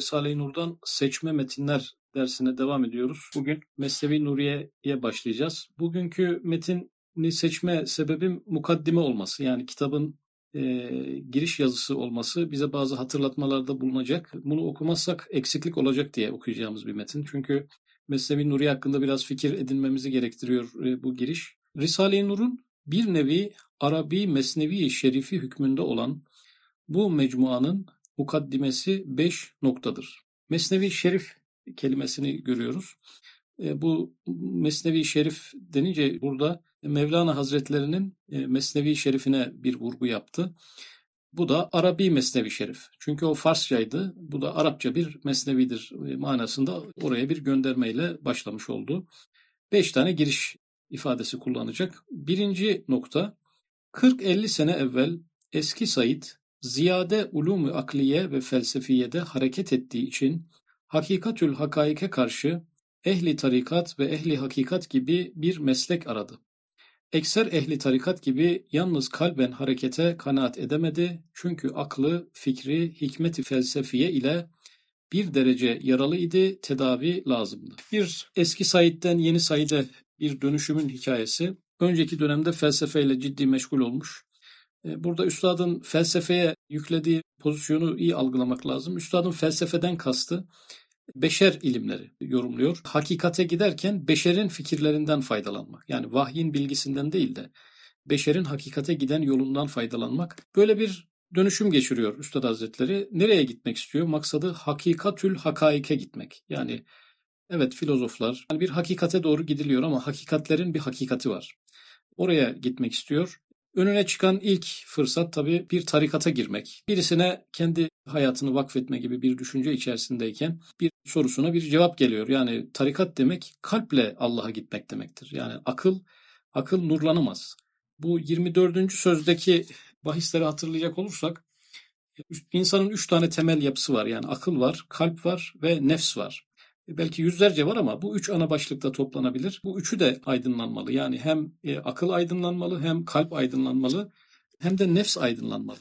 Risale-i Nur'dan seçme metinler dersine devam ediyoruz. Bugün Mesnevi Nuriye'ye başlayacağız. Bugünkü metini seçme sebebim mukaddime olması. Yani kitabın e, giriş yazısı olması bize bazı hatırlatmalarda bulunacak. Bunu okumazsak eksiklik olacak diye okuyacağımız bir metin. Çünkü Mesnevi Nuriye hakkında biraz fikir edinmemizi gerektiriyor e, bu giriş. Risale-i Nur'un bir nevi Arabi Mesnevi Şerifi hükmünde olan bu mecmuanın mukaddimesi 5 noktadır. Mesnevi Şerif kelimesini görüyoruz. E, bu Mesnevi Şerif denince burada Mevlana Hazretlerinin e, Mesnevi Şerifine bir vurgu yaptı. Bu da Arabi Mesnevi Şerif. Çünkü o Farsçaydı. Bu da Arapça bir mesnevidir e, manasında oraya bir göndermeyle başlamış oldu. Beş tane giriş ifadesi kullanacak. Birinci nokta 40-50 sene evvel eski Said ziyade ulûm-u akliye ve felsefiyede hareket ettiği için hakikatül hakaike karşı ehli tarikat ve ehli hakikat gibi bir meslek aradı. Ekser ehli tarikat gibi yalnız kalben harekete kanaat edemedi çünkü aklı, fikri, hikmeti felsefiye ile bir derece yaralı idi, tedavi lazımdı. Bir eski Said'den yeni Said'e bir dönüşümün hikayesi. Önceki dönemde felsefeyle ciddi meşgul olmuş. E, burada üstadın felsefeye yüklediği pozisyonu iyi algılamak lazım. Üstadın felsefeden kastı beşer ilimleri yorumluyor. Hakikate giderken beşerin fikirlerinden faydalanmak. Yani vahyin bilgisinden değil de beşerin hakikate giden yolundan faydalanmak. Böyle bir dönüşüm geçiriyor Üstad Hazretleri. Nereye gitmek istiyor? Maksadı hakikatül hakaike gitmek. Yani evet filozoflar bir hakikate doğru gidiliyor ama hakikatlerin bir hakikati var. Oraya gitmek istiyor. Önüne çıkan ilk fırsat tabii bir tarikata girmek. Birisine kendi hayatını vakfetme gibi bir düşünce içerisindeyken bir sorusuna bir cevap geliyor. Yani tarikat demek kalple Allah'a gitmek demektir. Yani akıl akıl nurlanamaz. Bu 24. sözdeki bahisleri hatırlayacak olursak insanın üç tane temel yapısı var. Yani akıl var, kalp var ve nefs var belki yüzlerce var ama bu üç ana başlıkta toplanabilir. Bu üçü de aydınlanmalı. Yani hem e, akıl aydınlanmalı, hem kalp aydınlanmalı, hem de nefs aydınlanmalı.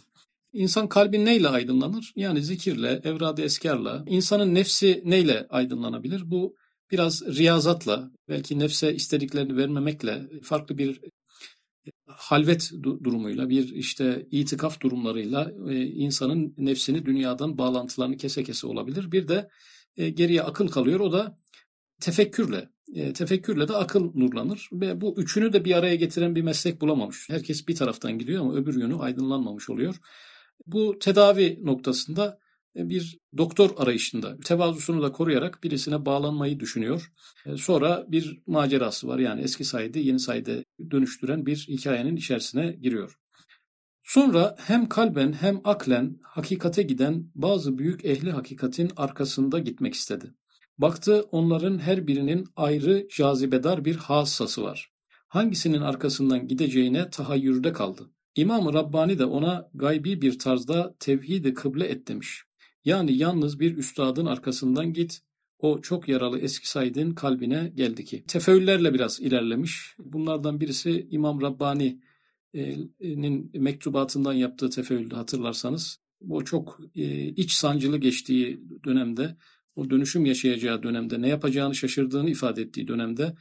İnsan kalbi neyle aydınlanır? Yani zikirle, evrad-ı eskarla. İnsanın nefsi neyle aydınlanabilir? Bu biraz riyazatla, belki nefse istediklerini vermemekle, farklı bir e, halvet durumuyla, bir işte itikaf durumlarıyla e, insanın nefsini dünyadan bağlantılarını kese kese olabilir. Bir de e, geriye akıl kalıyor. O da tefekkürle. E, tefekkürle de akıl nurlanır ve bu üçünü de bir araya getiren bir meslek bulamamış. Herkes bir taraftan gidiyor ama öbür yönü aydınlanmamış oluyor. Bu tedavi noktasında e, bir doktor arayışında tevazusunu da koruyarak birisine bağlanmayı düşünüyor. Sonra bir macerası var yani eski sayede yeni sayede dönüştüren bir hikayenin içerisine giriyor. Sonra hem kalben hem aklen hakikate giden bazı büyük ehli hakikatin arkasında gitmek istedi. Baktı onların her birinin ayrı cazibedar bir hassası var. Hangisinin arkasından gideceğine tahayyürde kaldı. İmam-ı Rabbani de ona gaybi bir tarzda tevhidi kıble et demiş. Yani yalnız bir üstadın arkasından git, o çok yaralı eski Said'in kalbine geldi ki. Tefeüllerle biraz ilerlemiş. Bunlardan birisi İmam Rabbani nin mektubatından yaptığı tefeülde hatırlarsanız o çok iç sancılı geçtiği dönemde o dönüşüm yaşayacağı dönemde ne yapacağını şaşırdığını ifade ettiği dönemde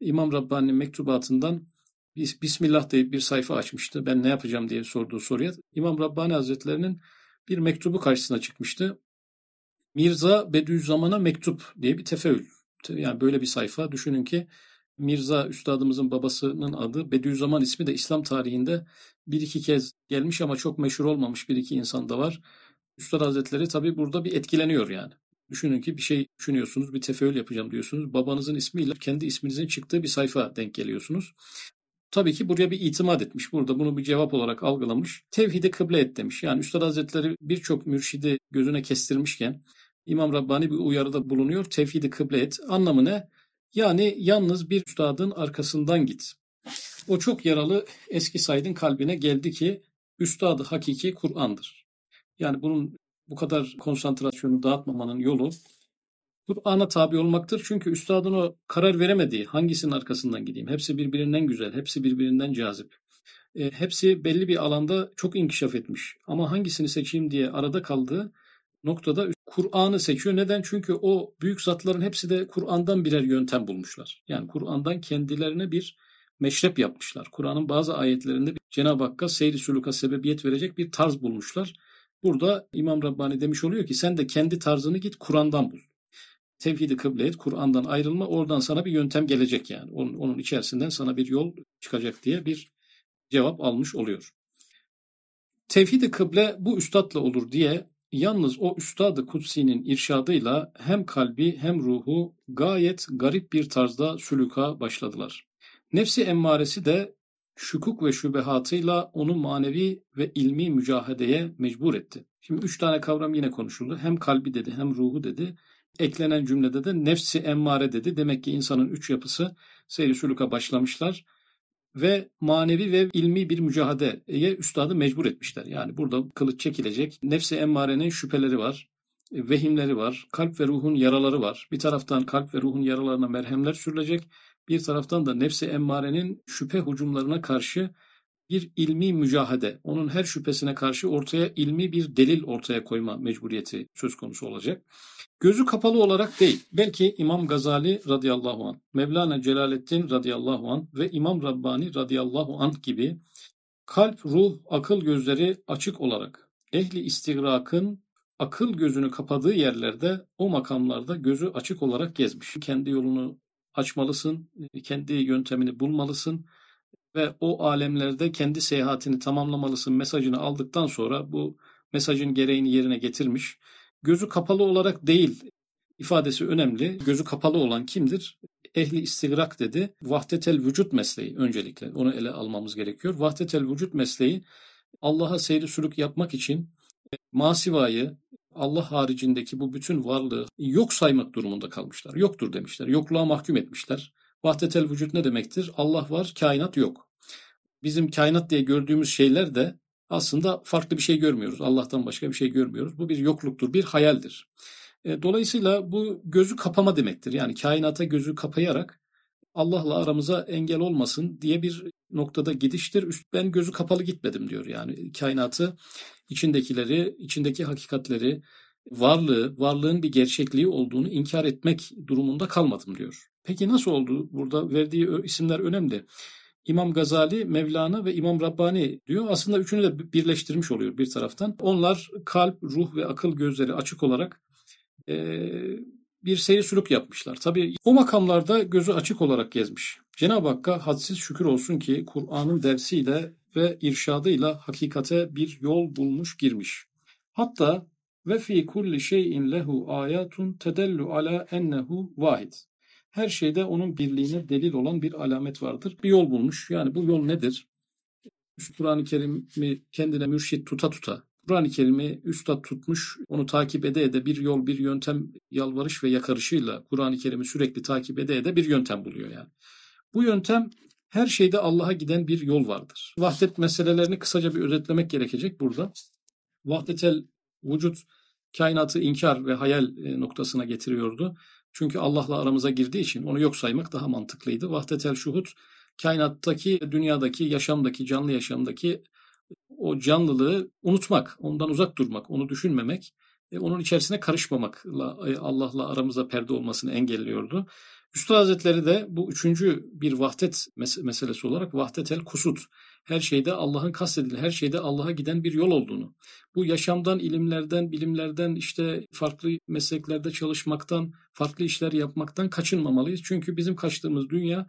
İmam Rabbani'nin mektubatından Bismillah deyip bir sayfa açmıştı. Ben ne yapacağım diye sorduğu soruya İmam Rabbani Hazretlerinin bir mektubu karşısına çıkmıştı. Mirza Bediüzzaman'a mektup diye bir tefeül. Yani böyle bir sayfa düşünün ki Mirza Üstadımızın babasının adı Bediüzzaman ismi de İslam tarihinde bir iki kez gelmiş ama çok meşhur olmamış bir iki insan da var. Üstad Hazretleri tabi burada bir etkileniyor yani. Düşünün ki bir şey düşünüyorsunuz, bir tefeül yapacağım diyorsunuz. Babanızın ismiyle kendi isminizin çıktığı bir sayfa denk geliyorsunuz. Tabii ki buraya bir itimat etmiş. Burada bunu bir cevap olarak algılamış. Tevhide kıble et demiş. Yani Üstad Hazretleri birçok mürşidi gözüne kestirmişken İmam Rabbani bir uyarıda bulunuyor. Tevhidi kıble et. Anlamı ne? Yani yalnız bir üstadın arkasından git. O çok yaralı eski Said'in kalbine geldi ki üstadı hakiki Kur'an'dır. Yani bunun bu kadar konsantrasyonu dağıtmamanın yolu Kur'an'a tabi olmaktır. Çünkü üstadın o karar veremediği hangisinin arkasından gideyim. Hepsi birbirinden güzel, hepsi birbirinden cazip. E, hepsi belli bir alanda çok inkişaf etmiş. Ama hangisini seçeyim diye arada kaldığı noktada Kur'an'ı seçiyor. Neden? Çünkü o büyük zatların hepsi de Kur'an'dan birer yöntem bulmuşlar. Yani Kur'an'dan kendilerine bir meşrep yapmışlar. Kur'an'ın bazı ayetlerinde Cenab-ı Hakk'a seyri suluka sebebiyet verecek bir tarz bulmuşlar. Burada İmam Rabbani demiş oluyor ki sen de kendi tarzını git Kur'an'dan bul. Tevhidi kıble et, Kur'an'dan ayrılma, oradan sana bir yöntem gelecek yani. Onun, onun içerisinden sana bir yol çıkacak diye bir cevap almış oluyor. Tevhidi kıble bu üstadla olur diye yalnız o üstadı kutsinin irşadıyla hem kalbi hem ruhu gayet garip bir tarzda sülüka başladılar. Nefsi emmaresi de şukuk ve şübehatıyla onu manevi ve ilmi mücahedeye mecbur etti. Şimdi üç tane kavram yine konuşuldu. Hem kalbi dedi hem ruhu dedi. Eklenen cümlede de nefsi emmare dedi. Demek ki insanın üç yapısı seyri suluka başlamışlar ve manevi ve ilmi bir mücadeleye üstadı mecbur etmişler. Yani burada kılıç çekilecek. Nefsi emmarenin şüpheleri var, vehimleri var, kalp ve ruhun yaraları var. Bir taraftan kalp ve ruhun yaralarına merhemler sürülecek. Bir taraftan da nefsi emmarenin şüphe hücumlarına karşı bir ilmi mücahede, onun her şüphesine karşı ortaya ilmi bir delil ortaya koyma mecburiyeti söz konusu olacak. Gözü kapalı olarak değil, belki İmam Gazali radıyallahu anh, Mevlana Celaleddin radıyallahu anh ve İmam Rabbani radıyallahu anh gibi kalp, ruh, akıl gözleri açık olarak ehli istigrakın akıl gözünü kapadığı yerlerde o makamlarda gözü açık olarak gezmiş. Kendi yolunu açmalısın, kendi yöntemini bulmalısın ve o alemlerde kendi seyahatini tamamlamalısın mesajını aldıktan sonra bu mesajın gereğini yerine getirmiş. Gözü kapalı olarak değil ifadesi önemli. Gözü kapalı olan kimdir? Ehli istigrak dedi. Vahdetel vücut mesleği öncelikle onu ele almamız gerekiyor. Vahdetel vücut mesleği Allah'a seyri sülük yapmak için masivayı, Allah haricindeki bu bütün varlığı yok saymak durumunda kalmışlar. Yoktur demişler. Yokluğa mahkum etmişler. Vahdetel vücut ne demektir? Allah var, kainat yok. Bizim kainat diye gördüğümüz şeyler de aslında farklı bir şey görmüyoruz. Allah'tan başka bir şey görmüyoruz. Bu bir yokluktur, bir hayaldir. E, dolayısıyla bu gözü kapama demektir. Yani kainata gözü kapayarak Allah'la aramıza engel olmasın diye bir noktada gidiştir. Ben gözü kapalı gitmedim diyor. Yani kainatı, içindekileri, içindeki hakikatleri, varlığı, varlığın bir gerçekliği olduğunu inkar etmek durumunda kalmadım diyor. Peki nasıl oldu? Burada verdiği isimler önemli. İmam Gazali, Mevlana ve İmam Rabbani diyor. Aslında üçünü de birleştirmiş oluyor bir taraftan. Onlar kalp, ruh ve akıl gözleri açık olarak e, bir seyir sülük yapmışlar. Tabii o makamlarda gözü açık olarak gezmiş. Cenab-ı Hakk'a hadsiz şükür olsun ki Kur'an'ın dersiyle ve irşadıyla hakikate bir yol bulmuş girmiş. Hatta ve fi kulli şeyin lehu ayatun tedellu ala ennehu vahid. Her şeyde onun birliğine delil olan bir alamet vardır. Bir yol bulmuş. Yani bu yol nedir? Kur'an-ı Kerim'i kendine mürşit tuta tuta Kur'an-ı Kerim'i üstad tutmuş, onu takip ede ede bir yol, bir yöntem yalvarış ve yakarışıyla Kur'an-ı Kerim'i sürekli takip ede ede bir yöntem buluyor yani. Bu yöntem her şeyde Allah'a giden bir yol vardır. Vahdet meselelerini kısaca bir özetlemek gerekecek burada. Vahdetel vücut kainatı inkar ve hayal e, noktasına getiriyordu. Çünkü Allah'la aramıza girdiği için onu yok saymak daha mantıklıydı. Vahdetel şuhut kainattaki, dünyadaki, yaşamdaki, canlı yaşamdaki o canlılığı unutmak, ondan uzak durmak, onu düşünmemek, e, onun içerisine karışmamakla e, Allah'la aramıza perde olmasını engelliyordu. Üstad Hazretleri de bu üçüncü bir vahdet mes- meselesi olarak vahdet el kusut. Her şeyde Allah'ın kastedilen, her şeyde Allah'a giden bir yol olduğunu. Bu yaşamdan, ilimlerden, bilimlerden, işte farklı mesleklerde çalışmaktan, farklı işler yapmaktan kaçınmamalıyız. Çünkü bizim kaçtığımız dünya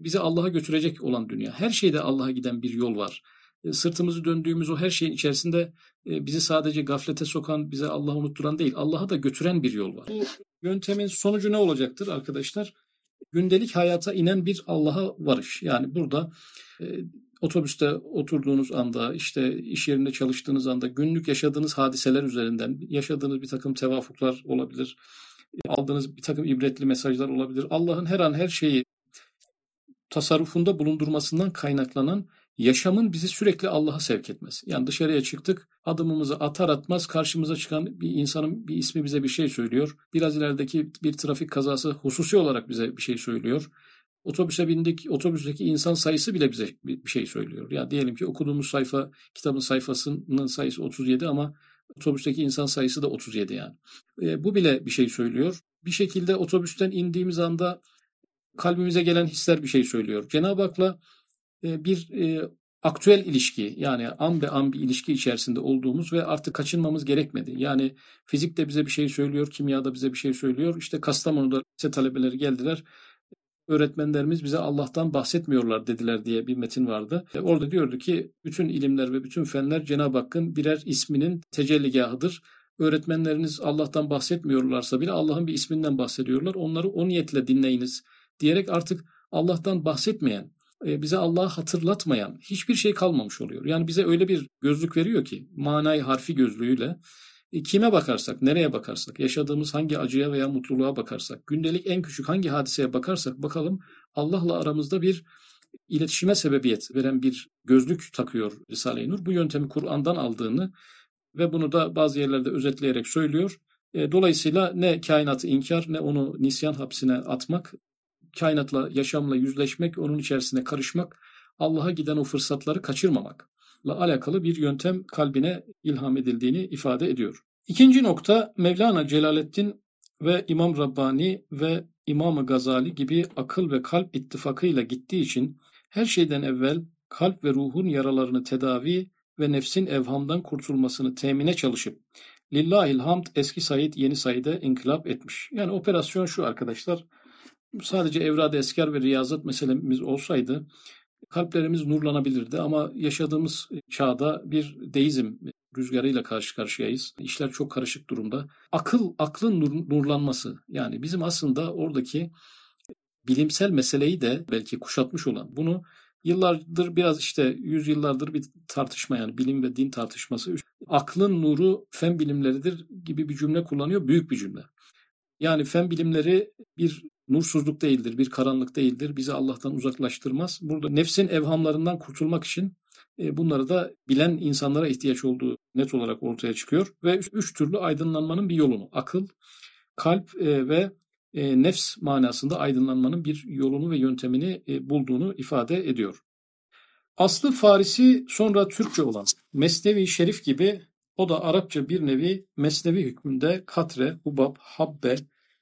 bizi Allah'a götürecek olan dünya. Her şeyde Allah'a giden bir yol var. E, sırtımızı döndüğümüz o her şeyin içerisinde e, bizi sadece gaflete sokan, bize Allah'ı unutturan değil, Allah'a da götüren bir yol var. Bu yöntemin sonucu ne olacaktır arkadaşlar? Gündelik hayata inen bir Allah'a varış. Yani burada e, otobüste oturduğunuz anda, işte iş yerinde çalıştığınız anda, günlük yaşadığınız hadiseler üzerinden yaşadığınız bir takım tevafuklar olabilir. Aldığınız bir takım ibretli mesajlar olabilir. Allah'ın her an her şeyi tasarrufunda bulundurmasından kaynaklanan yaşamın bizi sürekli Allah'a sevk etmesi. Yani dışarıya çıktık, adımımızı atar atmaz karşımıza çıkan bir insanın bir ismi bize bir şey söylüyor. Biraz ilerideki bir trafik kazası hususi olarak bize bir şey söylüyor. Otobüse bindik, otobüsteki insan sayısı bile bize bir şey söylüyor. Ya yani diyelim ki okuduğumuz sayfa, kitabın sayfasının sayısı 37 ama Otobüsteki insan sayısı da 37 yani. E, bu bile bir şey söylüyor. Bir şekilde otobüsten indiğimiz anda kalbimize gelen hisler bir şey söylüyor. Cenab-ı Hak'la bir e, aktüel ilişki yani an be an bir ilişki içerisinde olduğumuz ve artık kaçınmamız gerekmedi. Yani fizik de bize bir şey söylüyor, kimya da bize bir şey söylüyor. İşte Kastamonu'da lise talebeleri geldiler. Öğretmenlerimiz bize Allah'tan bahsetmiyorlar dediler diye bir metin vardı. E, orada diyordu ki bütün ilimler ve bütün fenler Cenab-ı Hakk'ın birer isminin tecelligahıdır. Öğretmenleriniz Allah'tan bahsetmiyorlarsa bile Allah'ın bir isminden bahsediyorlar. Onları o niyetle dinleyiniz diyerek artık Allah'tan bahsetmeyen, e, bize Allah'ı hatırlatmayan hiçbir şey kalmamış oluyor. Yani bize öyle bir gözlük veriyor ki manayı harfi gözlüğüyle e, kime bakarsak, nereye bakarsak, yaşadığımız hangi acıya veya mutluluğa bakarsak, gündelik en küçük hangi hadiseye bakarsak bakalım Allah'la aramızda bir iletişime sebebiyet veren bir gözlük takıyor Risale-i Nur. Bu yöntemi Kur'an'dan aldığını ve bunu da bazı yerlerde özetleyerek söylüyor. E, dolayısıyla ne kainatı inkar ne onu nisyan hapsine atmak kainatla, yaşamla yüzleşmek, onun içerisine karışmak, Allah'a giden o fırsatları kaçırmamakla alakalı bir yöntem kalbine ilham edildiğini ifade ediyor. İkinci nokta Mevlana Celaleddin ve İmam Rabbani ve İmam Gazali gibi akıl ve kalp ittifakıyla gittiği için her şeyden evvel kalp ve ruhun yaralarını tedavi ve nefsin evhamdan kurtulmasını temine çalışıp Lillahil hamd eski Said yeni Said'e inkılap etmiş. Yani operasyon şu arkadaşlar sadece evrad eskar ve riyazat meselemiz olsaydı kalplerimiz nurlanabilirdi ama yaşadığımız çağda bir deizm rüzgarıyla karşı karşıyayız. İşler çok karışık durumda. Akıl, aklın nur, nurlanması yani bizim aslında oradaki bilimsel meseleyi de belki kuşatmış olan bunu yıllardır biraz işte yüzyıllardır bir tartışma yani bilim ve din tartışması. Aklın nuru fen bilimleridir gibi bir cümle kullanıyor. Büyük bir cümle. Yani fen bilimleri bir nursuzluk değildir, bir karanlık değildir. Bizi Allah'tan uzaklaştırmaz. Burada nefsin evhamlarından kurtulmak için e, bunları da bilen insanlara ihtiyaç olduğu net olarak ortaya çıkıyor. Ve üç türlü aydınlanmanın bir yolunu, akıl, kalp e, ve e, nefs manasında aydınlanmanın bir yolunu ve yöntemini bulduğunu ifade ediyor. Aslı Farisi sonra Türkçe olan Mesnevi Şerif gibi o da Arapça bir nevi mesnevi hükmünde katre, hubab, habbe,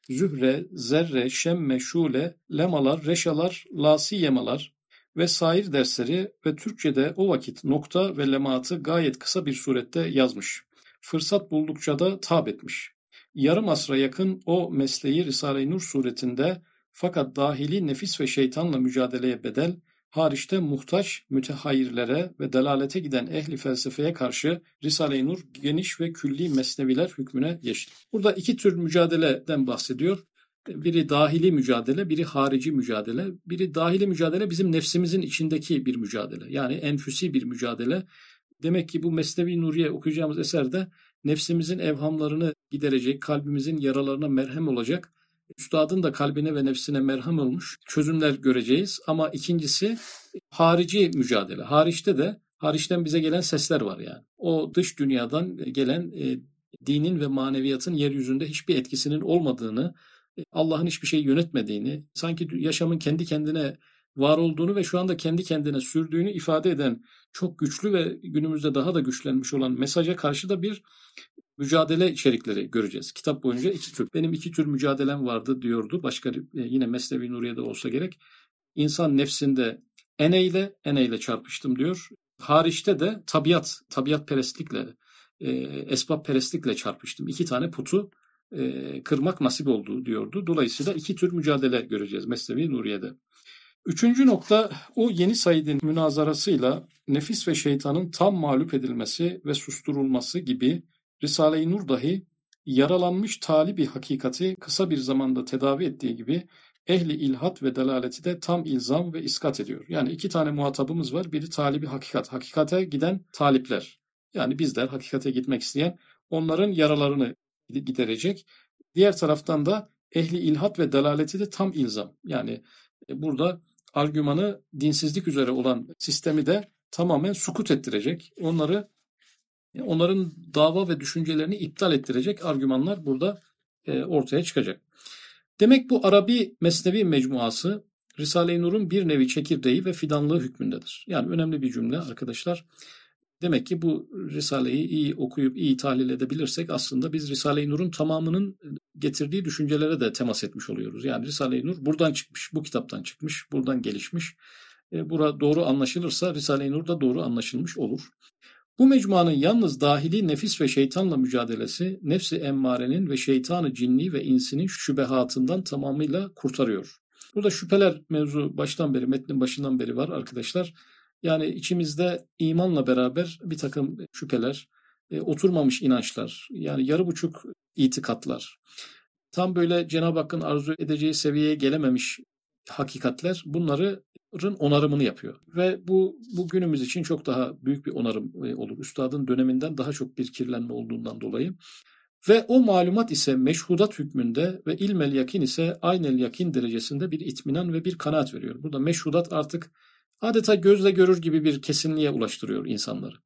zühre, zerre, şemme, şule, lemalar, reşalar, lasi yemalar ve sair dersleri ve Türkçe'de o vakit nokta ve lematı gayet kısa bir surette yazmış. Fırsat buldukça da tab etmiş. Yarım asra yakın o mesleği Risale-i Nur suretinde fakat dahili nefis ve şeytanla mücadeleye bedel, hariçte muhtaç mütehayirlere ve delalete giden ehli felsefeye karşı Risale-i Nur geniş ve külli mesneviler hükmüne geçti. Burada iki tür mücadeleden bahsediyor. Biri dahili mücadele, biri harici mücadele. Biri dahili mücadele bizim nefsimizin içindeki bir mücadele. Yani enfüsi bir mücadele. Demek ki bu Mesnevi Nuriye okuyacağımız eserde nefsimizin evhamlarını giderecek, kalbimizin yaralarına merhem olacak üstadın da kalbine ve nefsine merham olmuş çözümler göreceğiz. Ama ikincisi harici mücadele. Hariçte de hariçten bize gelen sesler var yani. O dış dünyadan gelen e, dinin ve maneviyatın yeryüzünde hiçbir etkisinin olmadığını, e, Allah'ın hiçbir şey yönetmediğini, sanki yaşamın kendi kendine var olduğunu ve şu anda kendi kendine sürdüğünü ifade eden çok güçlü ve günümüzde daha da güçlenmiş olan mesaja karşı da bir mücadele içerikleri göreceğiz. Kitap boyunca iki tür. Benim iki tür mücadelem vardı diyordu. Başka e, yine Mesnevi Nuriye'de olsa gerek. İnsan nefsinde eneyle eneyle çarpıştım diyor. Hariçte de tabiat, tabiat perestlikle, e, esbab perestlikle çarpıştım. İki tane putu e, kırmak nasip oldu diyordu. Dolayısıyla iki tür mücadele göreceğiz Mesnevi Nuriye'de. Üçüncü nokta o yeni Said'in münazarasıyla nefis ve şeytanın tam mağlup edilmesi ve susturulması gibi Risale-i Nur dahi yaralanmış talibi hakikati kısa bir zamanda tedavi ettiği gibi ehli ilhat ve delaleti de tam ilzam ve iskat ediyor. Yani iki tane muhatabımız var. Biri talibi hakikat. Hakikate giden talipler. Yani bizler hakikate gitmek isteyen onların yaralarını giderecek. Diğer taraftan da ehli ilhat ve delaleti de tam ilzam. Yani e, burada argümanı dinsizlik üzere olan sistemi de tamamen sukut ettirecek. Onları onların dava ve düşüncelerini iptal ettirecek argümanlar burada e, ortaya çıkacak. Demek bu Arabi Mesnevi mecmuası Risale-i Nur'un bir nevi çekirdeği ve fidanlığı hükmündedir. Yani önemli bir cümle arkadaşlar. Demek ki bu Risale'yi iyi okuyup iyi tahlil edebilirsek aslında biz Risale-i Nur'un tamamının getirdiği düşüncelere de temas etmiş oluyoruz. Yani Risale-i Nur buradan çıkmış, bu kitaptan çıkmış, buradan gelişmiş. E, bura doğru anlaşılırsa Risale-i Nur da doğru anlaşılmış olur. Bu mecmuanın yalnız dahili nefis ve şeytanla mücadelesi nefsi emmarenin ve şeytanı cinni ve insinin şübehatından tamamıyla kurtarıyor. Burada şüpheler mevzu baştan beri, metnin başından beri var arkadaşlar. Yani içimizde imanla beraber bir takım şüpheler, e, oturmamış inançlar, yani yarı buçuk itikatlar, tam böyle Cenab-ı Hakk'ın arzu edeceği seviyeye gelememiş hakikatler bunların onarımını yapıyor. Ve bu, bu günümüz için çok daha büyük bir onarım e, olur. Üstadın döneminden daha çok bir kirlenme olduğundan dolayı. Ve o malumat ise meşhudat hükmünde ve ilmel yakin ise aynel yakin derecesinde bir itminan ve bir kanaat veriyor. Burada meşhudat artık adeta gözle görür gibi bir kesinliğe ulaştırıyor insanları.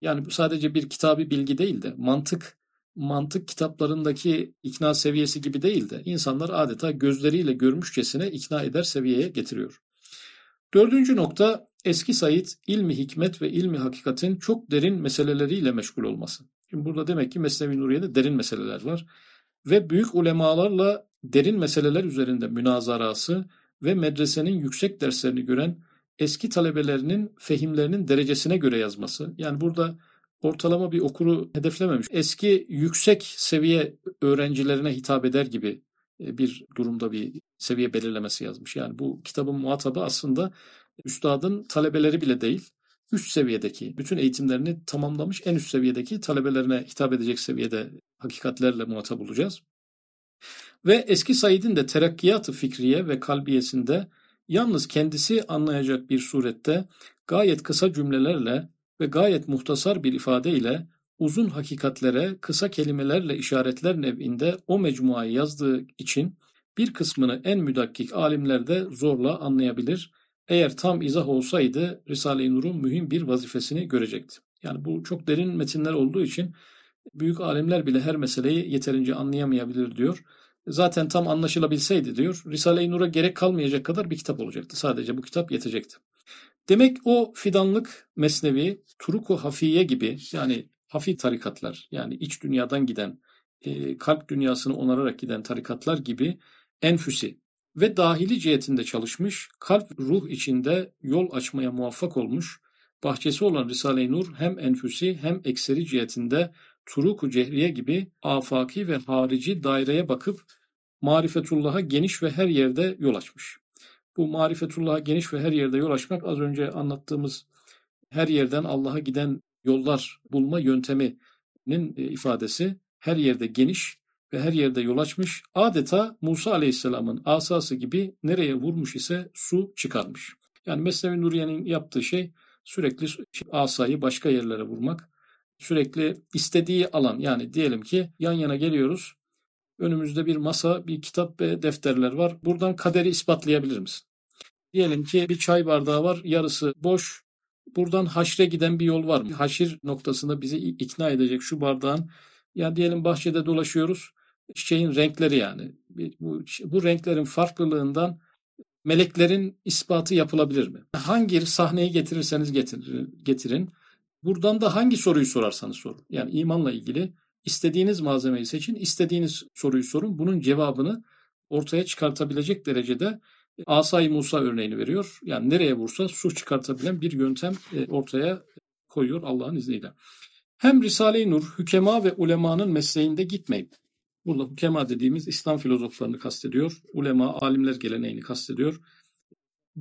Yani bu sadece bir kitabi bilgi değil de mantık mantık kitaplarındaki ikna seviyesi gibi değil de insanlar adeta gözleriyle görmüşçesine ikna eder seviyeye getiriyor. Dördüncü nokta eski Said ilmi hikmet ve ilmi hakikatin çok derin meseleleriyle meşgul olması. Şimdi burada demek ki Mesnevi Nuriye'de derin meseleler var ve büyük ulemalarla derin meseleler üzerinde münazarası ve medresenin yüksek derslerini gören eski talebelerinin fehimlerinin derecesine göre yazması. Yani burada ortalama bir okuru hedeflememiş. Eski yüksek seviye öğrencilerine hitap eder gibi e, bir durumda bir seviye belirlemesi yazmış. Yani bu kitabın muhatabı aslında üstadın talebeleri bile değil, üst seviyedeki, bütün eğitimlerini tamamlamış en üst seviyedeki talebelerine hitap edecek seviyede hakikatlerle muhatap olacağız. Ve eski Said'in de terakkiyatı fikriye ve kalbiyesinde yalnız kendisi anlayacak bir surette gayet kısa cümlelerle ve gayet muhtasar bir ifadeyle uzun hakikatlere kısa kelimelerle işaretler nev'inde o mecmuayı yazdığı için bir kısmını en müdakkik alimler de zorla anlayabilir. Eğer tam izah olsaydı Risale-i Nur'un mühim bir vazifesini görecekti. Yani bu çok derin metinler olduğu için büyük alimler bile her meseleyi yeterince anlayamayabilir diyor. Zaten tam anlaşılabilseydi diyor Risale-i Nur'a gerek kalmayacak kadar bir kitap olacaktı. Sadece bu kitap yetecekti. Demek o fidanlık mesnevi, turuku hafiye gibi yani hafi tarikatlar yani iç dünyadan giden, e, kalp dünyasını onararak giden tarikatlar gibi enfüsi ve dahili cihetinde çalışmış, kalp ruh içinde yol açmaya muvaffak olmuş, bahçesi olan Risale-i Nur hem enfüsi hem ekseri cihetinde turuku cehriye gibi afaki ve harici daireye bakıp marifetullah'a geniş ve her yerde yol açmış. Bu marifetullah'a geniş ve her yerde yol açmak az önce anlattığımız her yerden Allah'a giden yollar bulma yönteminin e, ifadesi her yerde geniş ve her yerde yol açmış. Adeta Musa Aleyhisselam'ın asası gibi nereye vurmuş ise su çıkarmış. Yani Mesnevi Nuriye'nin yaptığı şey sürekli asayı başka yerlere vurmak. Sürekli istediği alan yani diyelim ki yan yana geliyoruz. Önümüzde bir masa, bir kitap ve defterler var. Buradan kaderi ispatlayabilir misin? Diyelim ki bir çay bardağı var, yarısı boş, buradan haşre giden bir yol var mı? Haşir noktasında bizi ikna edecek şu bardağın ya diyelim bahçede dolaşıyoruz çiçeğin renkleri yani bu, bu renklerin farklılığından meleklerin ispatı yapılabilir mi? Hangi sahneyi getirirseniz getirin, getirin. Buradan da hangi soruyu sorarsanız sorun. Yani imanla ilgili istediğiniz malzemeyi seçin, istediğiniz soruyu sorun. Bunun cevabını ortaya çıkartabilecek derecede Asay Musa örneğini veriyor. Yani nereye vursa su çıkartabilen bir yöntem e, ortaya koyuyor Allah'ın izniyle. Hem Risale-i Nur hükema ve ulemanın mesleğinde gitmeyip, burada hükema dediğimiz İslam filozoflarını kastediyor, ulema, alimler geleneğini kastediyor.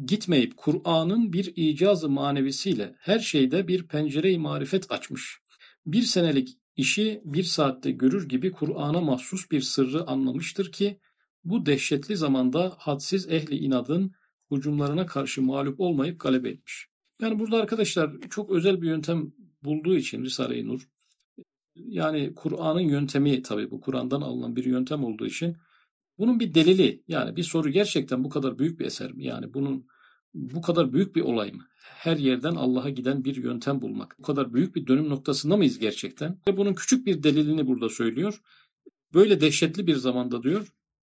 Gitmeyip Kur'an'ın bir icazı manevisiyle her şeyde bir pencere-i marifet açmış. Bir senelik işi bir saatte görür gibi Kur'an'a mahsus bir sırrı anlamıştır ki bu dehşetli zamanda hadsiz ehli inadın hücumlarına karşı mağlup olmayıp galebe etmiş. Yani burada arkadaşlar çok özel bir yöntem bulduğu için Risale-i Nur yani Kur'an'ın yöntemi tabii bu Kur'an'dan alınan bir yöntem olduğu için bunun bir delili yani bir soru gerçekten bu kadar büyük bir eser mi? Yani bunun bu kadar büyük bir olay mı? Her yerden Allah'a giden bir yöntem bulmak. Bu kadar büyük bir dönüm noktasında mıyız gerçekten? Ve bunun küçük bir delilini burada söylüyor. Böyle dehşetli bir zamanda diyor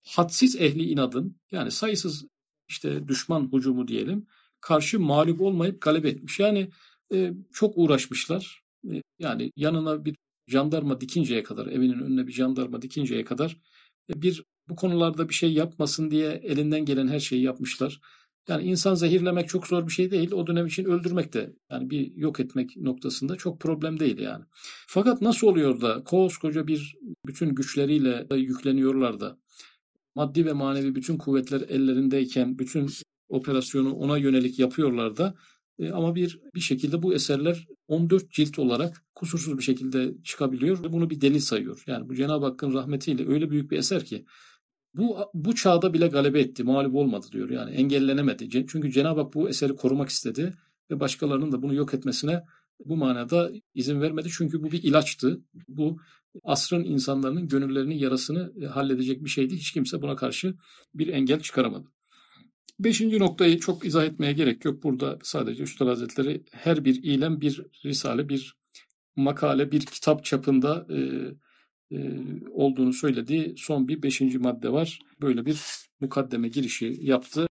hadsiz ehli inadın yani sayısız işte düşman hucumu diyelim karşı mağlup olmayıp galip etmiş. Yani e, çok uğraşmışlar. E, yani yanına bir jandarma dikinceye kadar, evinin önüne bir jandarma dikinceye kadar e, bir bu konularda bir şey yapmasın diye elinden gelen her şeyi yapmışlar. Yani insan zehirlemek çok zor bir şey değil. O dönem için öldürmek de yani bir yok etmek noktasında çok problem değil yani. Fakat nasıl oluyor da koskoca bir bütün güçleriyle yükleniyorlar da maddi ve manevi bütün kuvvetler ellerindeyken bütün operasyonu ona yönelik yapıyorlar da e, ama bir bir şekilde bu eserler 14 cilt olarak kusursuz bir şekilde çıkabiliyor ve bunu bir delil sayıyor. Yani bu Cenab-ı Hakk'ın rahmetiyle öyle büyük bir eser ki bu bu çağda bile galebe etti, mağlup olmadı diyor. Yani engellenemedi. Çünkü Cenab-ı Hak bu eseri korumak istedi ve başkalarının da bunu yok etmesine bu manada izin vermedi. Çünkü bu bir ilaçtı. Bu asrın insanların gönüllerinin yarasını e, halledecek bir şeydi. Hiç kimse buna karşı bir engel çıkaramadı. Beşinci noktayı çok izah etmeye gerek yok. Burada sadece Üstad Hazretleri her bir ilem bir risale, bir makale, bir kitap çapında e, e, olduğunu söylediği son bir beşinci madde var. Böyle bir mukaddeme girişi yaptı.